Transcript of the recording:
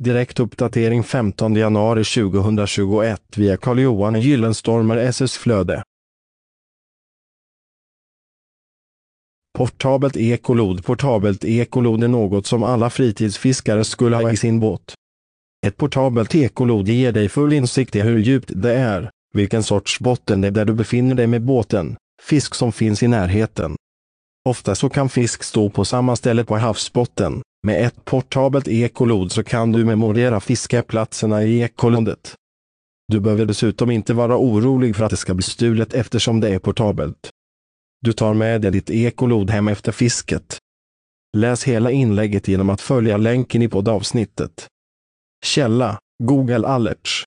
Direkt uppdatering 15 januari 2021 via Carl-Johan Gyllenstormer SS Flöde. Portabelt ekolod Portabelt ekolod är något som alla fritidsfiskare skulle ha i sin båt. Ett portabelt ekolod ger dig full insikt i hur djupt det är, vilken sorts botten det är där du befinner dig med båten, fisk som finns i närheten. Ofta så kan fisk stå på samma ställe på havsbotten. Med ett portabelt ekolod så kan du memorera fiskeplatserna i ekolodet. Du behöver dessutom inte vara orolig för att det ska bli stulet eftersom det är portabelt. Du tar med dig ditt ekolod hem efter fisket. Läs hela inlägget genom att följa länken i poddavsnittet. Källa Google Alerts